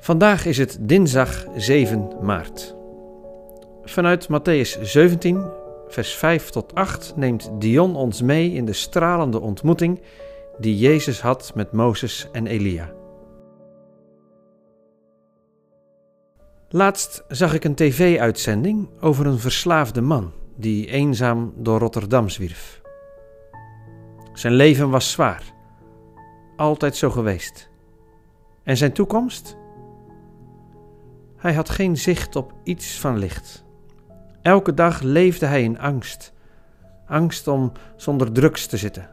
Vandaag is het dinsdag 7 maart. Vanuit Matthäus 17, vers 5 tot 8 neemt Dion ons mee in de stralende ontmoeting die Jezus had met Mozes en Elia. Laatst zag ik een tv-uitzending over een verslaafde man die eenzaam door Rotterdam zwierf. Zijn leven was zwaar, altijd zo geweest. En zijn toekomst? Hij had geen zicht op iets van licht. Elke dag leefde hij in angst. Angst om zonder drugs te zitten,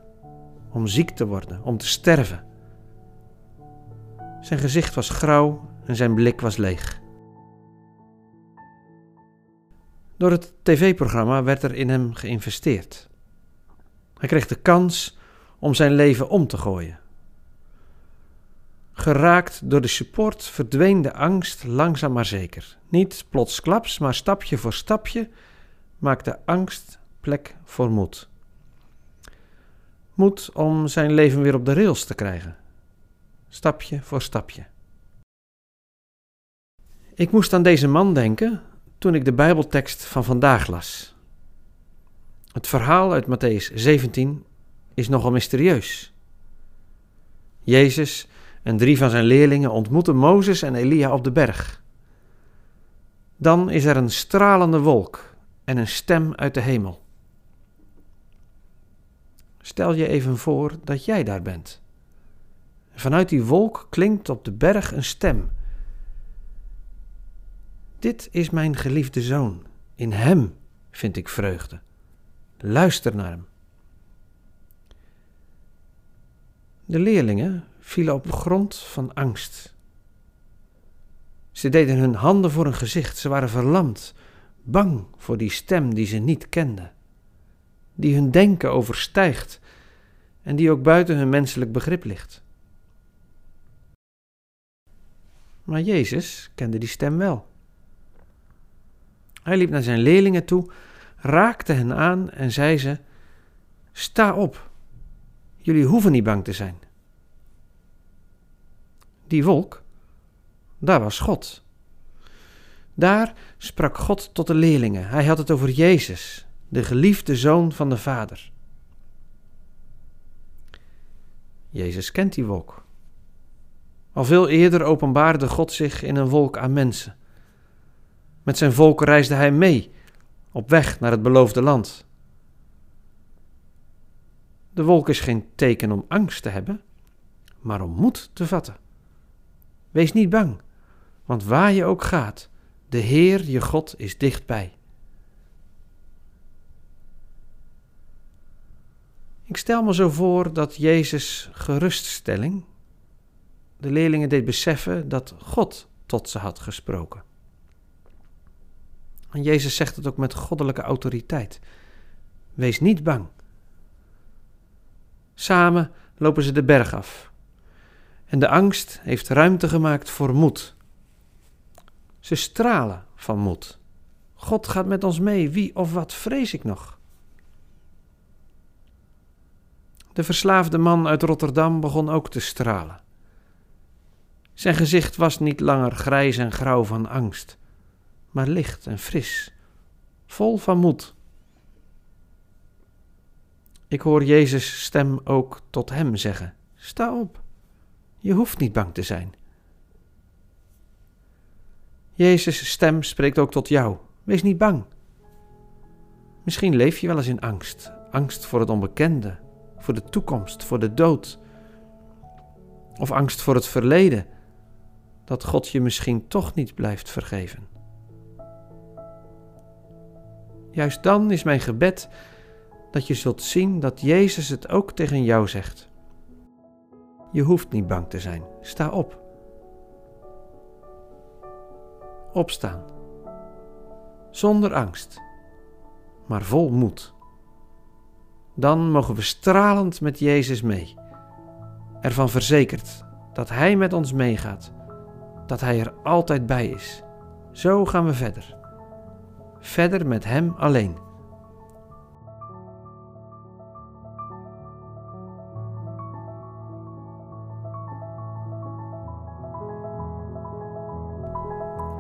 om ziek te worden, om te sterven. Zijn gezicht was grauw en zijn blik was leeg. Door het tv-programma werd er in hem geïnvesteerd. Hij kreeg de kans om zijn leven om te gooien. Geraakt door de support verdween de angst langzaam maar zeker. Niet plotsklaps, maar stapje voor stapje maakte angst plek voor moed. Moed om zijn leven weer op de rails te krijgen. Stapje voor stapje. Ik moest aan deze man denken toen ik de Bijbeltekst van vandaag las. Het verhaal uit Matthäus 17 is nogal mysterieus. Jezus en drie van zijn leerlingen ontmoeten Mozes en Elia op de berg. Dan is er een stralende wolk en een stem uit de hemel. Stel je even voor dat jij daar bent. Vanuit die wolk klinkt op de berg een stem. Dit is mijn geliefde zoon. In hem vind ik vreugde. Luister naar hem. De leerlingen vielen op grond van angst. Ze deden hun handen voor hun gezicht, ze waren verlamd, bang voor die stem die ze niet kenden, die hun denken overstijgt en die ook buiten hun menselijk begrip ligt. Maar Jezus kende die stem wel. Hij liep naar zijn leerlingen toe, raakte hen aan en zei ze: Sta op, jullie hoeven niet bang te zijn. Die wolk, daar was God. Daar sprak God tot de leerlingen. Hij had het over Jezus, de geliefde zoon van de Vader. Jezus kent die wolk. Al veel eerder openbaarde God zich in een wolk aan mensen. Met zijn volk reisde hij mee op weg naar het beloofde land. De wolk is geen teken om angst te hebben, maar om moed te vatten. Wees niet bang, want waar je ook gaat, de Heer je God is dichtbij. Ik stel me zo voor dat Jezus geruststelling de leerlingen deed beseffen dat God tot ze had gesproken. En Jezus zegt het ook met goddelijke autoriteit. Wees niet bang. Samen lopen ze de berg af. En de angst heeft ruimte gemaakt voor moed. Ze stralen van moed. God gaat met ons mee, wie of wat vrees ik nog? De verslaafde man uit Rotterdam begon ook te stralen. Zijn gezicht was niet langer grijs en grauw van angst, maar licht en fris, vol van moed. Ik hoor Jezus' stem ook tot hem zeggen: Sta op, je hoeft niet bang te zijn. Jezus' stem spreekt ook tot jou: Wees niet bang. Misschien leef je wel eens in angst, angst voor het onbekende, voor de toekomst, voor de dood, of angst voor het verleden, dat God je misschien toch niet blijft vergeven. Juist dan is mijn gebed dat je zult zien dat Jezus het ook tegen jou zegt. Je hoeft niet bang te zijn. Sta op. Opstaan. Zonder angst, maar vol moed. Dan mogen we stralend met Jezus mee. Ervan verzekerd dat Hij met ons meegaat. Dat Hij er altijd bij is. Zo gaan we verder verder met Hem alleen.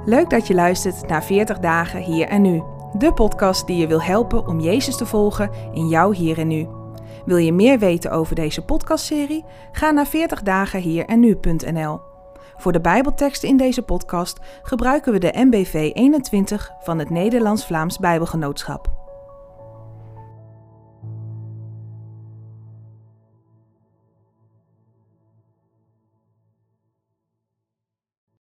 Leuk dat je luistert naar 40 dagen hier en nu. De podcast die je wil helpen om Jezus te volgen in jouw hier en nu. Wil je meer weten over deze podcastserie? Ga naar 40 dagen hier en nu.nl. Voor de Bijbelteksten in deze podcast gebruiken we de MBV 21 van het Nederlands-Vlaams Bijbelgenootschap.